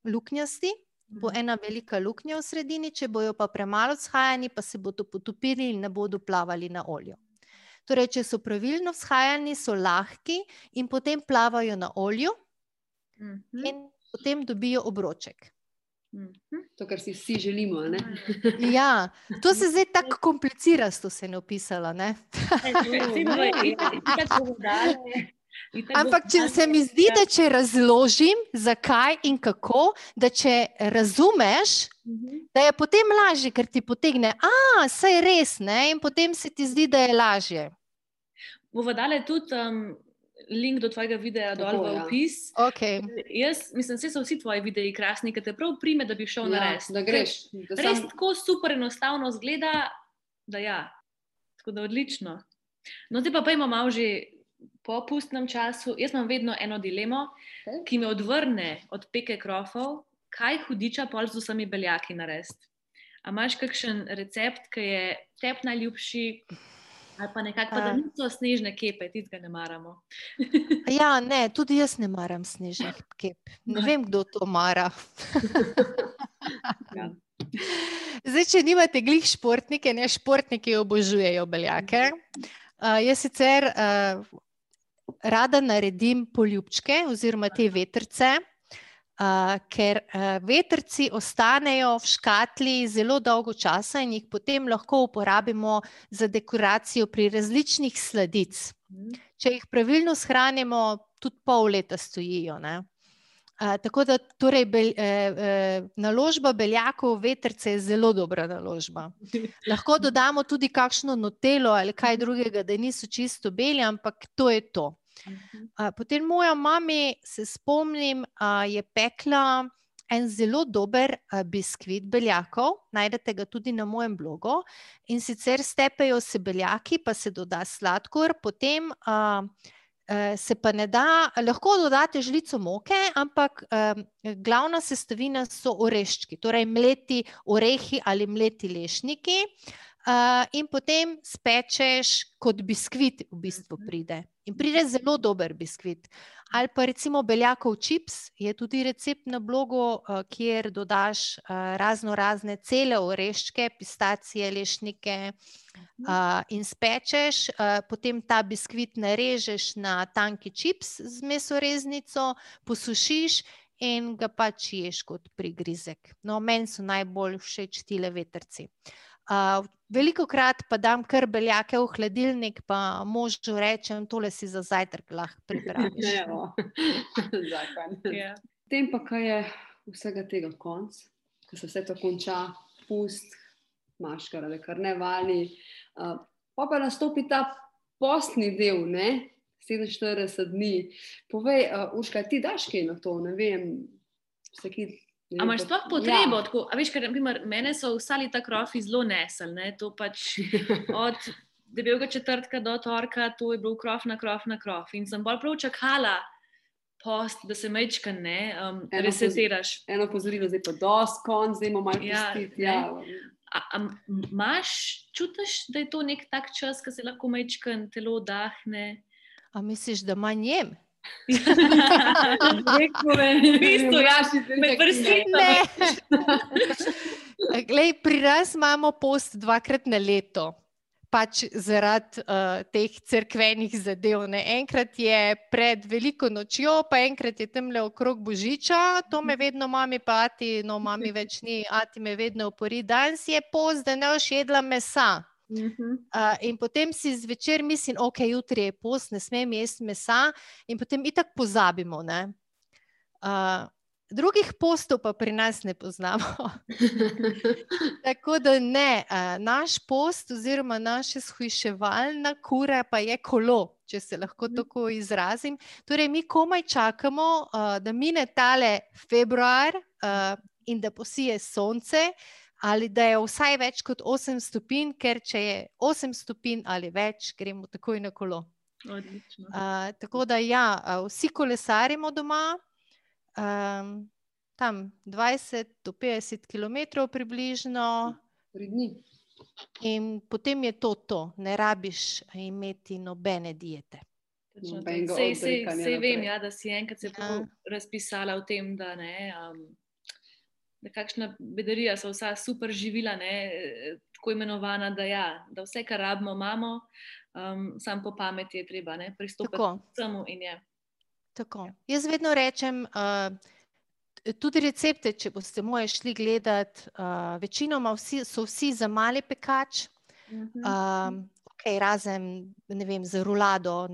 luknjasti, bo ena velika luknja v sredini, če bojo pa premalo vzhajani, pa se bodo potopili in ne bodo plavali na olju. Torej, če so pravilno vzhajani, so lahki in potem plavajo na olju, in potem dobijo obroček. To, kar si vsi želimo. Ne? Ja, to se zdaj tako komplicira, to se je napisala. Ne? Ampak če se mi zdi, da če razložim, zakaj in kako, da če razumeš, da je potem lažje, ker ti potegne, da je res, ne? in potem se ti zdi, da je lažje. Bomo dali tudi um, link do tvojega videa dol v ja. opis. Okay. Jaz mislim, da so vsi tvoji videi krasni, ker te prav prime, da bi šel na Ja, res. da greš. Da Res sam, tako super enostavno zgleda, da ja. Tako da odlično. No, zdaj pa pojmo malo že po pustnem času. Jaz imam vedno eno dilemo, Okej. ki me odvrne od peke krofov, kaj hudiča pol z vsemi beljaki narediti. A imaš kakšen recept, ki je tebi najljubši, ali pa nekako, pa, da niso snežne kepe, ti ga ne maramo. Ja, ne, tudi jaz ne maram snežnih kep. Ne Ne. vem, kdo to mara. Ja. Zdaj, če nimate glih športnike, ne športniki obožujejo beljake. Uh, jaz sicer uh, rada naredim poljubčke oziroma te vetrce, uh, ker uh, vetrci ostanejo v škatli zelo dolgo časa in jih potem lahko uporabimo za dekoracijo pri različnih sladic. Če jih pravilno shranimo, tudi pol leta stojijo. Ne? Tako da torej bel, eh, eh, naložba beljakov vetrce je zelo dobra naložba. Lahko <laughs> dodamo tudi kakšno notelo ali kaj drugega, da niso čisto beli, ampak to je to. Uh, potem moja mama, se spomnim, uh, je pekla en zelo dober uh, biskvit beljakov, najdete ga tudi na mojem blogu. In sicer stepejo se beljaki, pa se doda sladkor, potem uh, se pa ne da, lahko dodate žlico moke, ampak um, glavna sestavina so oreščki, torej mleti orehi ali mleti lešniki. Uh, in potem spečeš, kot biskvit, v bistvu pride. In pride zelo dober biskvit. Ali pa recimo beljakov čips, je tudi recept na blogu, uh, kjer dodaš uh, razno razne cele oreščke, pistacije, lešnike uh, in spečeš, uh, potem ta biskvit narežeš na tanki čips z mesoreznico, posušiš in ga pač ješ kot prigrizek. No, meni so najbolj všeč tile vetrci. Uh, veliko krat pa dam kar beljake v hladilnik, pa možu rečem, tole si za zajtrk lahko pripraviš. <laughs> Evo. <laughs> Zakon. Ja. Potem pa, kaj je vsega tega konc, ko se vse to konča, pust, maškar ali kar ne vali. Uh, pa pa nastopi ta postni del, ne? 47 dni. Povej, uh, Urška, ti daš kaj na to, ne vem. vse ki- ne vem, A imaš sploh potrebo? Ja. A veš, ker naprimer, mene so vsa leta krofi zelo nesel. Ne? To pač <laughs> od debelega četrtka do torka, to je bil krof na krof na krof. In sem bolj prav čakala post, da se mečka ne um, Eno resetiraš. Eno pozorilo, zdaj pa dost konc, zdaj imamo malo Ja, pustiti. ne. Ja, Imaš, čutiš, da je to nek tak čas, ko se lahko mečka telo dahne? A misliš, da manj jem? <laughs> V bistvu, ja, med vrsticami. Ne. <laughs> Glej, pri nas imamo post dvakrat na leto. Pač zaradi uh, teh crkvenih zadev. Ne. Enkrat je pred veliko nočjo, pa enkrat je tam le okrog Božiča, to me vedno mami, pa ati, no, mami več ni, ati me vedno opori. Danes je da ne boš jedla mesa. Uh, in potem si zvečer mislim, ok, jutri je post, ne smem jesti mesa, in potem itak pozabimo. ne. Uh, drugih postov pa pri nas ne poznamo. <laughs> Tako da ne, naš post oziroma naša shujševalna kura pa je kolo, če se lahko tako izrazim. Torej, mi komaj čakamo, da mine tale februar in da posije sonce, ali da je vsaj več kot 8 stopinj, ker če je 8 stopinj ali več, gremo takoj na kolo. Odlično. Uh, tako da ja, vsi kolesarimo doma. Um, tam 20 do 50 km približno. In potem je to to, ne rabiš imeti nobene diete. Sej, sej, sej vem, ja, da si enkrat se Ja. razpisala o tem, da, ne, um, da kakšna bedarija so vsa super živila, ne, eh, tako imenovana, da, ja, da vse, kar rabimo, imamo, um, sam po pameti je treba ne, pristopiti k vsemu in je. Tako. Jaz vedno rečem, uh, tudi recepte, če boste moje šli gledati, uh, večinoma vsi, so vsi za mali pekač, Mhm. um, okay, razen vem, za rulado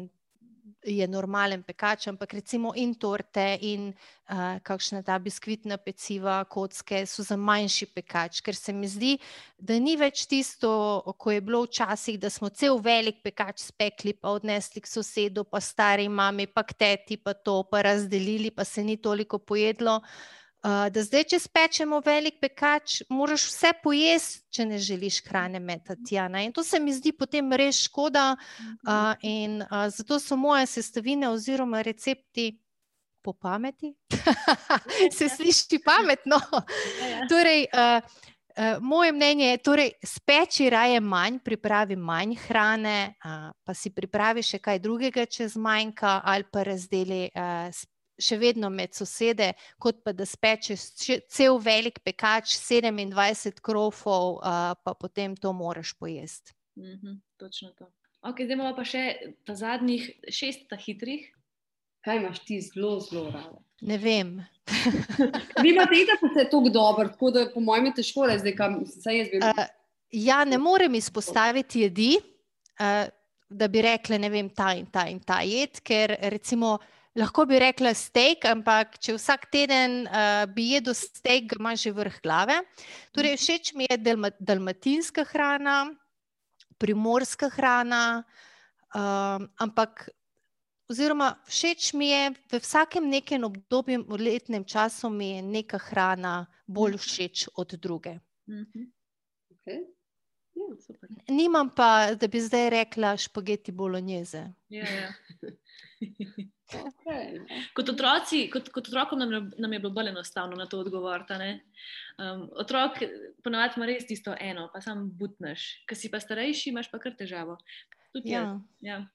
je normalen pekač, ampak recimo in torte in uh, kakšna ta biskvitna peciva, kocke so za manjši pekač, ker se mi zdi, da ni več tisto, ko je bilo včasih, da smo cel velik pekač spekli, pa odnesli k sosedu, pa stari mami, pa k teti, pa to, pa razdelili, pa se ni toliko pojedlo. Uh, da zdaj, če spečemo velik pekač, moraš vse pojesti, če ne želiš hrane metati. Ja, in to se mi zdi potem res škoda. Uh, in uh, zato so moje sestavine oziroma recepti po pameti. <laughs> se sliši pametno. Ja, ja. Torej, uh, uh, moje mnenje je, torej, speči raje manj, pripravi manj hrane, uh, pa si pripravi še kaj drugega, če zmanjka, ali pa razdeli uh, s- še vedno med sosede, kot pa da spečeš cel velik pekač, 27 krofov, uh, pa potem to moraš pojesti. Mhm, točno to. Okay, zdaj imamo pa še ta zadnjih šest ta hitrih. Kaj imaš ti zelo, zelo rada? Ne vem. <laughs> Vi imate itak vse tako dobro, tako da po mojem je težko reči, zdaj kam se jaz bi. Uh, ja, ne morem izpostaviti jedi, uh, da bi rekla, ne vem, ta in ta in ta jed, ker recimo. Lahko bi rekla steak, ampak če vsak teden uh, bi jedel steak, ga imaš že vrh glave. Torej, všeč mi je dalma, dalmatinska hrana, primorska hrana, um, ampak, oziroma všeč mi je v vsakem nekem obdobju, v letnem času mi je neka hrana bolj všeč od druge. Mhm, Okay. Ja. super. Nimam pa, da bi zdaj rekla špageti bolognese. Ja, ja. <laughs> Okay. Kot, otroci, kot, kot otrokom nam, je- nam je bilo bolj enostavno na to odgovoriti. a ne. Um, otrok ponavadi ima res tisto eno, pa sam butneš. Ker si pa starejši, imaš pa kar težavo. Tudi. Ja. Ja.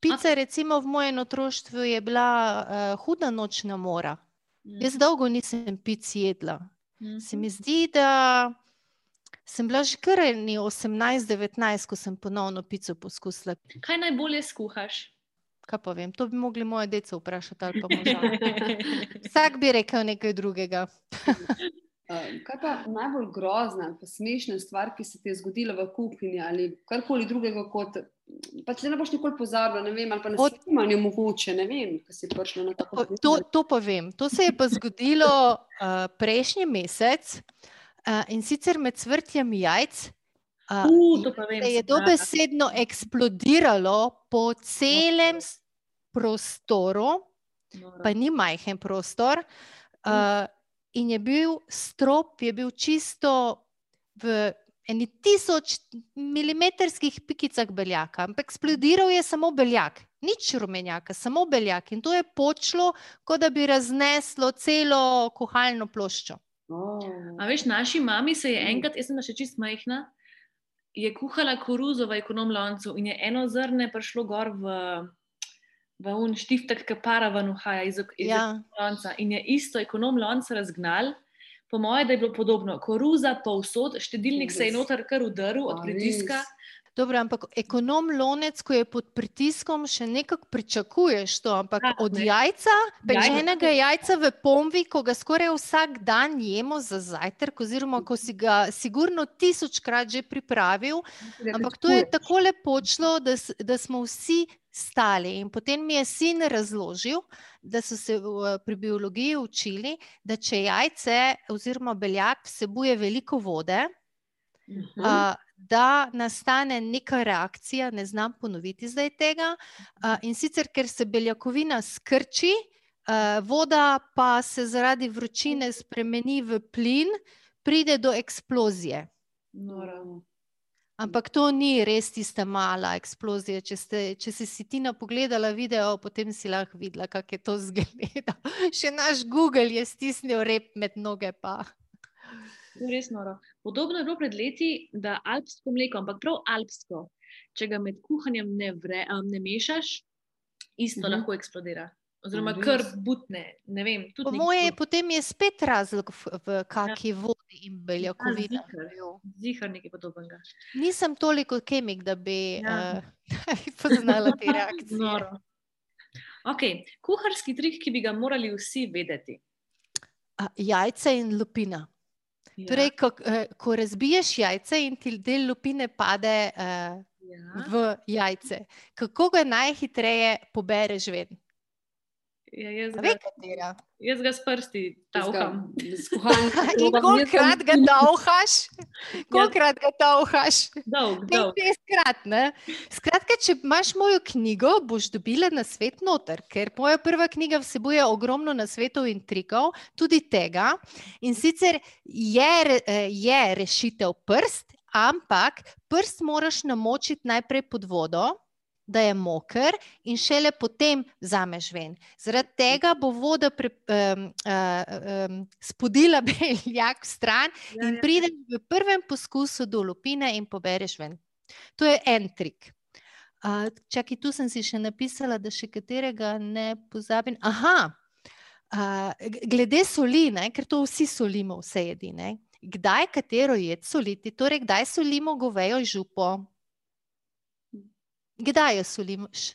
Pica, recimo, v mojem otroštvu je bila uh, huda nočna mora. Mhm, Jaz dolgo nisem pic jedla. mhm. Se mi zdi, da sem bila že kar eni 18-19, ko sem ponovno pico poskusila. Kaj najbolje skuhaš? Kaj pa vem, to bi mogli moje dece vprašati ali pa moža. <laughs> Vsak bi rekel nekaj drugega. <laughs> Kaj pa najbolj grozna ali pa smešna stvar, ki se ti je zgodila v kuhinji ali karkoli drugega, kot pač ne boš nikoli pozabila, ne vem, ali pa na Od- snemanju mogoče, ne vem, ki si prišla na tako Pa To, to pa vem. To se je pa zgodilo uh, prejšnji mesec uh, in sicer med cvrtjem jajc. Uh, Uh, to pa vem, je dobesedno eksplodiralo po celem prostoru, Noro. pa ni majhen prostor. Uh, in je bil strop, je bil čisto v eni tisoč milimetrskih pikicah beljaka, ampak eksplodiral je samo beljak, nič rumenjaka, samo beljak. In to je počlo, kot da bi razneslo celo kuhalno ploščo. Oh. A veš, naši mami se je Mm. enkrat, jaz sem še čist majhna, je kuhala koruzo v ekonom loncu in je eno zrne prišlo gor v, v un štiftek, ki para ven uhaja iz, iz Ja. lonca in je isto ekonom lonca razgnal. Po mojem, da je bilo podobno. Koruza povsod, štedilnik se je noter kar udaril od pritiska. res? Dobro, ampak ekonom lonec, ko je pod pritiskom, še nekako pričakuješ to, ampak Ah, od ne. jajca, pečenega jajca v pomvi, ko ga skoraj vsak dan jemo za zajtrk, oziroma ko si ga sigurno tisočkrat že pripravil, ampak to je tako lepo šlo, da, da smo vsi stali. In potem mi je sin razložil, da so se pri biologiji učili, da če jajce oziroma beljak vsebuje veliko vode, Mhm. a, da nastane neka reakcija, ne znam ponoviti zdaj tega, a, in sicer ker se beljakovina skrči, a, voda pa se zaradi vročine spremeni v plin, pride do eksplozije. Noro. Ampak to ni res tista mala eksplozija. Če, ste, če si, si ti na pogledala video, potem si lahko videla, kako je to zgleda. <laughs> Še naš Google je stisnil rep med noge. Pa. To je res noro. Podobno je bilo pred leti, da alpsko mleko, ampak prav alpsko, če ga med kuhanjem ne, vre, um, ne mešaš, isto Mhm. lahko eksplodira. Oziroma, res? kar butne. Ne vem, Po moje potem je spet razlog v, v kakšni vodi in beljakovinah. ziher. Zihar nekaj podobnega. Nisem toliko kemik, da bi Ja. <laughs> ja. uh, poznala te <laughs> reakcije. Noro. Okay. Kuharski trik, ki bi ga morali vsi vedeti. A, Jajce in lupina. Ja, Torej, ko, eh, ko razbiješ jajce in ti del lupine pade uh, ja. v jajce, kako ga najhitreje pobereš ven? Ja, jaz, Ve, ga, katera? jaz ga s prsti tavkam. <laughs> In kolikrat ga tavhaš? Kolikrat ga tavhaš? Dolg, dolg. Petkrat, ne? Skratka, če imaš mojo knjigo, boš dobila na svet noter, ker moja prva knjiga vsebuje ogromno nasvetov in trikov, tudi tega. In sicer je, eh, je rešitev prst, ampak prst moraš namočiti najprej pod vodo. Da je moker, in šele potem vzameš ven. Zaradi tega bo voda pre, um, um, spodila <laughs> beljak v stran, Ja, in ja. prideš v prvem poskusu do lupine in pobereš ven. To je en trik. Uh, čakaj, tu sem si še napisala, da še katerega ne pozabim. Aha, uh, glede soli, ne, ker to vsi solimo, vse jedi. Ne. Kdaj katero jed soliti? Torej, kdaj solimo govejo župo? Kdaj jo solimoš?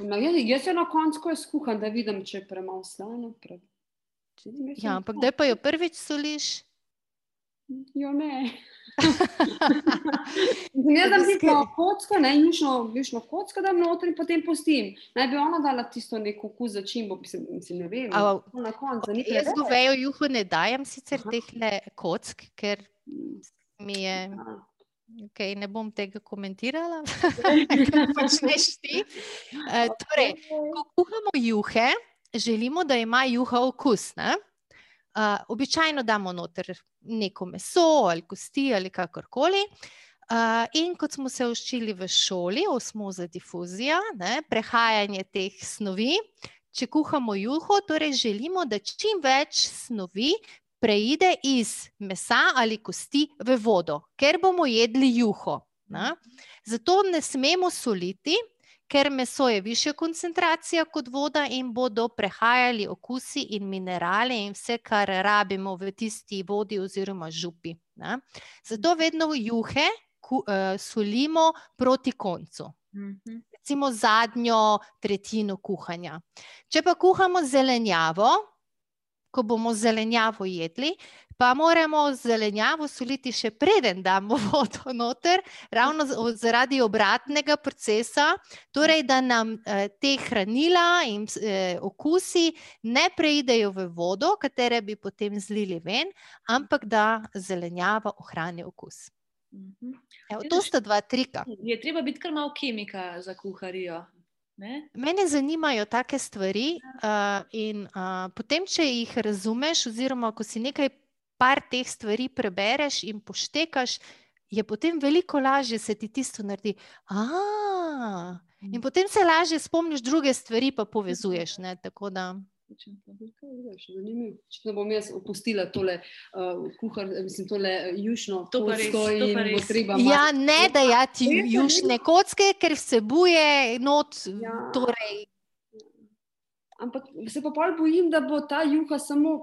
Jaz, jaz jo na koncu, ko jo skuham, da vidim, če je premalo slano. Pre... Če Ja, ampak kdaj pa jo prvič soliš? Jo ne. <laughs> Jaz dam tisto kocko, ne, jušno, jušno kocko dam noter in potem pustim. Naj bi ona dala tisto neko okus za čimbo, mislim, mislim, ne vem. A, Na koncu, ni Jaz govejo juho ne dajem sicer Aha. teh kock, ker mi je. Ja. Okay, ne bom tega komentirala, kaj počneš ti. Uh, torej, ko kuhamo juhe, želimo, da ima juha okus. Ne? Uh, običajno damo noter neko meso ali kosti ali kakorkoli. Uh, in kot smo se učili v šoli, osmoza difuzija, ne, prehajanje teh snovi. Če kuhamo juho, torej želimo, da čim več snovi preide iz mesa ali kosti v vodo, ker bomo jedli juho. Ne? Zato ne smemo soliti, ker meso je višja koncentracija kot voda in bodo prehajali okusi in minerali in vse, kar rabimo v tisti vodi oziroma župi. Ne? Zato vedno juhe ku, uh, solimo proti koncu. Mhm. Recimo zadnjo tretjino kuhanja. Če pa kuhamo zelenjavo, ko bomo zelenjavo jedli, pa moramo zelenjavo soliti še preden damo <laughs> vodo noter, ravno zaradi obratnega procesa, torej da nam eh, te hranila in eh, okusi ne preidejo v vodo, katere bi potem zlili ven, ampak da zelenjava ohrani okus. Mhm. Evo, to sta dva trika. Je treba biti kar malo kemika za kuharijo. Ne? Mene zanimajo take stvari, uh, in uh, potem, če jih razumeš, oziroma ko si nekaj par teh stvari prebereš in poštekaš, je potem veliko lažje se ti tisto naredi. A, in potem se lažje spomniš druge stvari, pa povezuješ. Ne, tako da, Točno to. Kaj veš, Zanimivo. Če ne bom jaz opustila tole uh, kuhar, mislim, tole uh, jušno To pa res, to in pa bo res. treba ja, ne dajati Res, a jušne kocke, ker vsebuje not. Ja. Torej, Ampak se pa pol bojim, da bo ta juha samo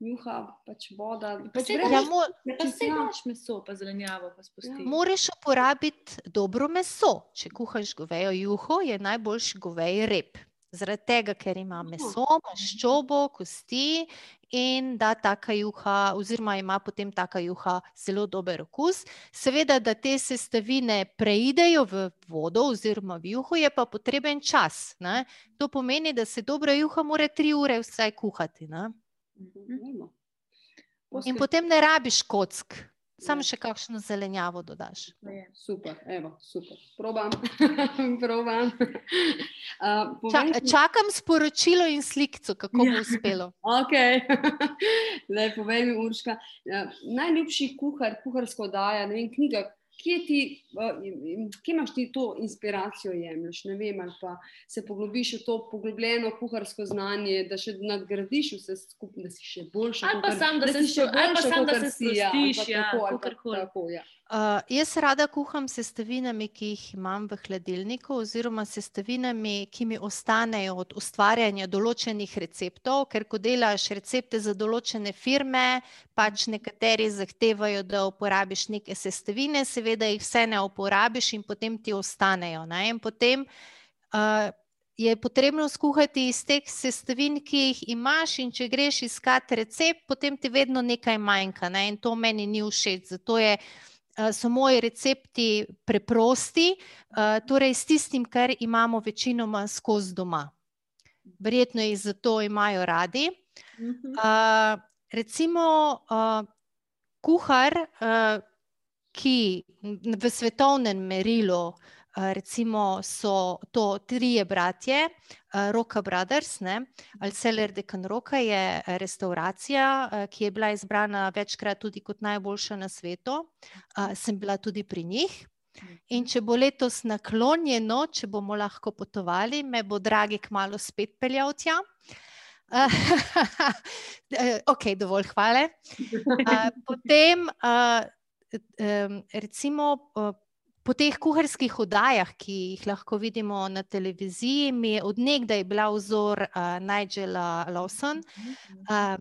juha, pač voda. Pač brez- ja, mo, Pa pač, se ja. daš meso, pa zelenjavo, pa spustiš. Moraš uporabiti dobro meso. Če kuhaš govejo juho, je najboljši govej rep. Zaradi tega, ker ima meso, maščobo, kosti in da taka juha, oziroma ima potem taka juha zelo dober okus. Seveda, da te sestavine preidejo v vodo oziroma v juho, je pa potreben čas. Ne? To pomeni, da se dobra juha mora tri ure vsaj kuhati. Ne? Vemo. In potem ne rabiš kock. Samo še kakšno zelenjavo dodaš. Super, evo, super. Probam. <laughs> Probam. <laughs> Uh, Ča, čakam sporočilo in sliko, kako bo uspelo. <laughs> Okay. Zdaj, povej mi, Urška, uh, najljubši kuhar, kuharsko daja, ne vem, knjiga, kje, ti, kje imaš ti to inspiracijo, jemliš, ne vem, ali pa se poglobiš v to poglobljeno kuharsko znanje, da še nadgradiš vse skupaj, da si še boljši. Ali pa sam, da, da si še boljši, da se sprostiš, ja, kako ja. Uh, jaz rada kuham sestavinami, ki jih imam v hladilniku, oziroma sestavinami, ki mi ostanejo od ustvarjanja določenih receptov, ker ko delaš recepte za določene firme, pač nekateri zahtevajo, da uporabiš neke sestavine, seveda jih vse ne uporabiš in potem ti ostanejo. Ne? In potem uh, je potrebno skuhati iz teh sestavin, ki jih imaš, in če greš iskati recept, potem ti vedno nekaj manjka. Ne? In to meni ni všeč. Zato je so moji recepti preprosti, torej s tistim, kar imamo večinoma skozi doma. Verjetno jih zato imajo radi. Recimo, kuhar, ki v svetovnem merilu recimo so to trije bratje, Roka Brothers, ne, ali Celer de Canroca je restauracija, ki je bila izbrana večkrat tudi kot najboljša na svetu. Sem bila tudi pri njih. In če bo letos naklonjeno, če bomo lahko potovali, me bo dragi kmalo spet peljal tja. <laughs> ok, dovolj hvale. Potem recimo po teh kuharskih oddajah, ki jih lahko vidimo na televiziji, mi je odnegdaj bila vzor uh, Nigela Lawson. Uh,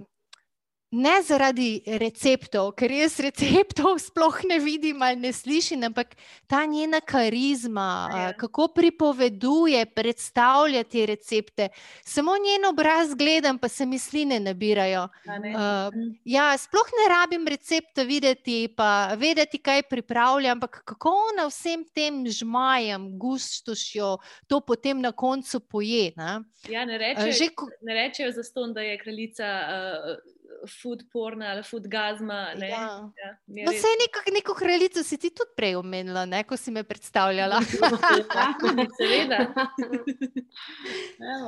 Ne zaradi receptov, ker jaz receptov <laughs> sploh ne vidim ali ne slišim, ampak ta njena karizma, ja. kako pripoveduje, predstavlja te recepte. Samo njen obraz gledam, pa se misli ne nabirajo. Ne? Uh, ja, sploh ne rabim recepta videti, pa vedeti, kaj pripravlja, ampak kako na vsem tem žmajem, gustošjo, to potem na koncu poje. Ne? Ja, ne rečejo, Že, ko... ne rečejo za ston, da je kraljica. Uh, food porn ali food gazma. Ne? Ja. Ja, no, res... neko, neko kraljico si ti tudi prej omenila, ne? ko si me predstavljala. <laughs> Seveda.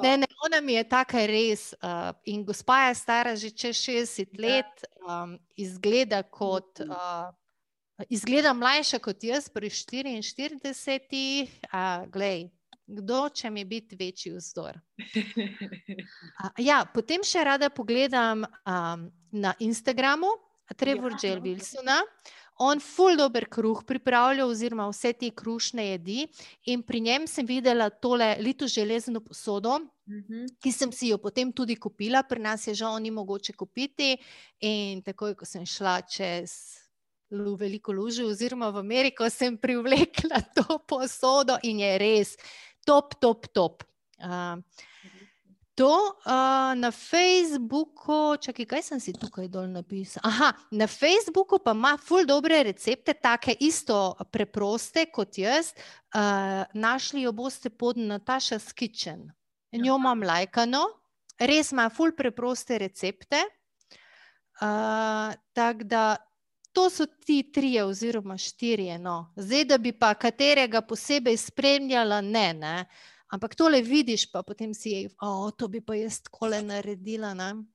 ne, ne, ona mi je taka res. Uh, in gospa je stara že čez 60 ja. let, um, izgleda kot. Uh, Izgleda mlajša kot jaz, pri 44, a glej, kdo če mi biti večji vzdor. <laughs> ja, potem še rada pogledam um, na Instagramu, Trevor ja, Jell Wilsona. On ful dober kruh pripravlja, oziroma vse te krušne jedi. In pri njem sem videla tole lito železno posodo, uh mhm. -huh. ki sem si jo potem tudi kupila, pri nas je žal ni mogoče kupiti. In takoj, ko sem šla čez. Veliko luže, oziroma v Ameriko sem <laughs> privlekla to posodo, in je res, top, top, top. Uh, to uh, na Facebooku, čakaj, kaj sem si tukaj dol napisal? Aha, na Facebooku pa ima ful dobre recepte, take isto preproste kot jaz. Uh, našli jo boste pod Nataša's Kitchen. Njo imam lajkano, res ima ful preproste recepte. Uh, Tako da to so ti trije, oziroma štirje. No. Zdaj, da bi pa katerega posebej spremljala, ne. ne. Ampak tole vidiš, pa potem si je, oh, to bi pa jaz kole naredila. Mm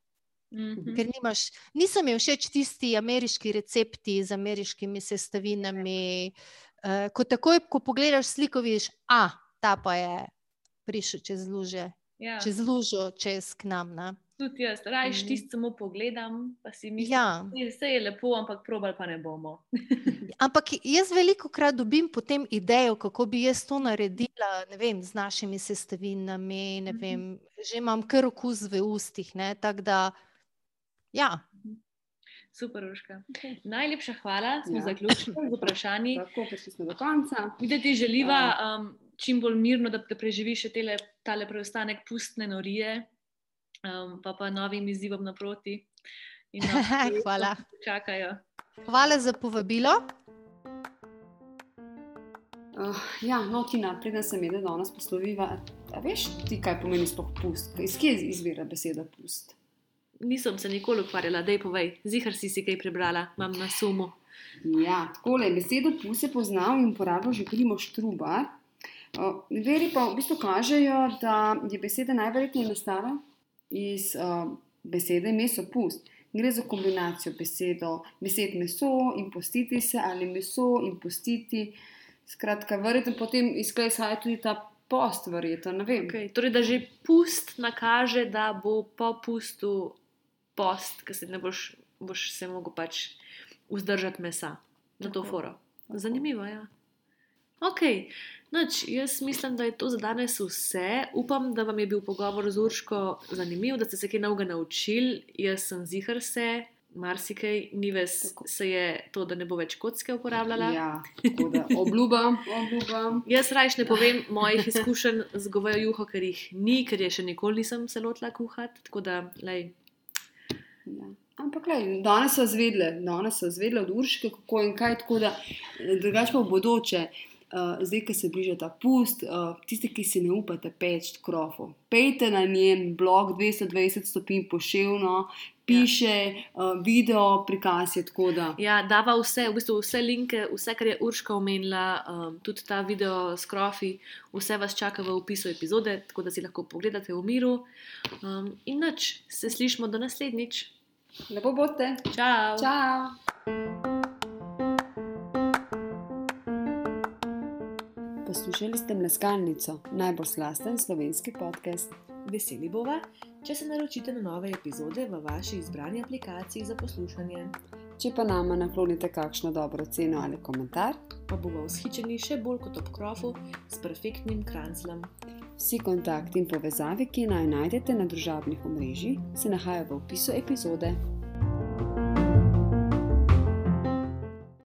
-hmm. Ker nimaš, niso mi všeč tisti ameriški recepti z ameriškimi sestavinami. Uh, ko takoj, ko pogledaš sliko, vidiš, da ta pa je prišel čez luže, ja. čez lužo, čez k nam. Ne? Tudi jaz, rajš mm. tisto samo pogledam, pa si mislim, ja. da vse je lepo, ampak probal pa ne bomo. <laughs> ampak jaz veliko krat dobim potem idejo, kako bi jaz to naredila vem, z našimi sestavinami. Mm -hmm. Že imam kar okus v ustih. Da, ja. Super, Ruška. Okay. Najlepša hvala, smo ja. zaključili z vprašanji. <laughs> Tako, ker smo do konca. Videti želiva um, čim bolj mirno, da, da preživiš tele, tale preostanek pustne norije um, pa pa novim izzivom naproti. <laughs> Hvala. Čakajo. Hvala za povabilo. Uh, ja, no, Tina, preden sem jedla danes posloviva, a veš ti, kaj pomeni sploh pust? Iz kje izvira beseda pust? Nisem se nikoli ukvarjala, da je povej, zihar si si kaj prebrala, imam na sumu. Ja, tako je. Besedo pus je poznal in uporabljal že Primoš Trubar. Uh, veri pa v bistvu kažejo, da je beseda najverjetneje nastala iz uh, besede meso pust. Gre za kombinacijo besedo, besed meso in postiti se ali meso in postiti. Skratka, verjetno potem izhaja tudi ta post, verjetno. Okay, torej, da že pust nakaže, da bo po pustu post, ker se ne boš, boš se mogel pač vzdržati mesa na to foro. Zanimivo je. Ja. Ok, noč, jaz mislim, da je to za danes vse. Upam, da vam je bil pogovor z Urško zanimiv, da ste se kaj novega naučili. Jaz sem zihar se, marsikaj, ni ves, se je to, da ne bo več kocke uporabljala. Ja, obljubam, obljubam. jaz rajš ne povem mojih izkušenj z govejo juho, ker jih ni, ker je še nikoli nisem se lotila kuhati. Tako da, lej. Ja. Ampak, lej, danes so zvedle, danes so zvedle od Urške, kako in kaj, tako da drugače pa v bodoče. Uh, zdaj, ki se bliža ta pust, uh, tisti, ki si ne upate peči krofov, pejte na njen blog 220 stopinj poševno, piše ja. uh, video, prikaz je tako. Da. Ja, dava vse, v bistvu vse linke, vse, kar je Urška omenila, um, tudi ta video s krofi, vse vas čaka v opisu epizode, tako da si lahko pogledate v miru. Um, in noč, se slišmo do naslednjič. Lepo bote. Čau. Čau. Poslušali ste Mleskalnico, najbolj slasten slovenski podcast. Veseli bova, če se naročite na nove epizode v vaši izbrani aplikaciji za poslušanje. Če pa nama naklonite kakšno dobro ceno ali komentar, pa bomo vzhičeni še bolj kot ob krofu s perfektnim kranclem. Vsi kontakti in povezave, ki naj najdete na družabnih omrežjih, se nahajajo v opisu epizode.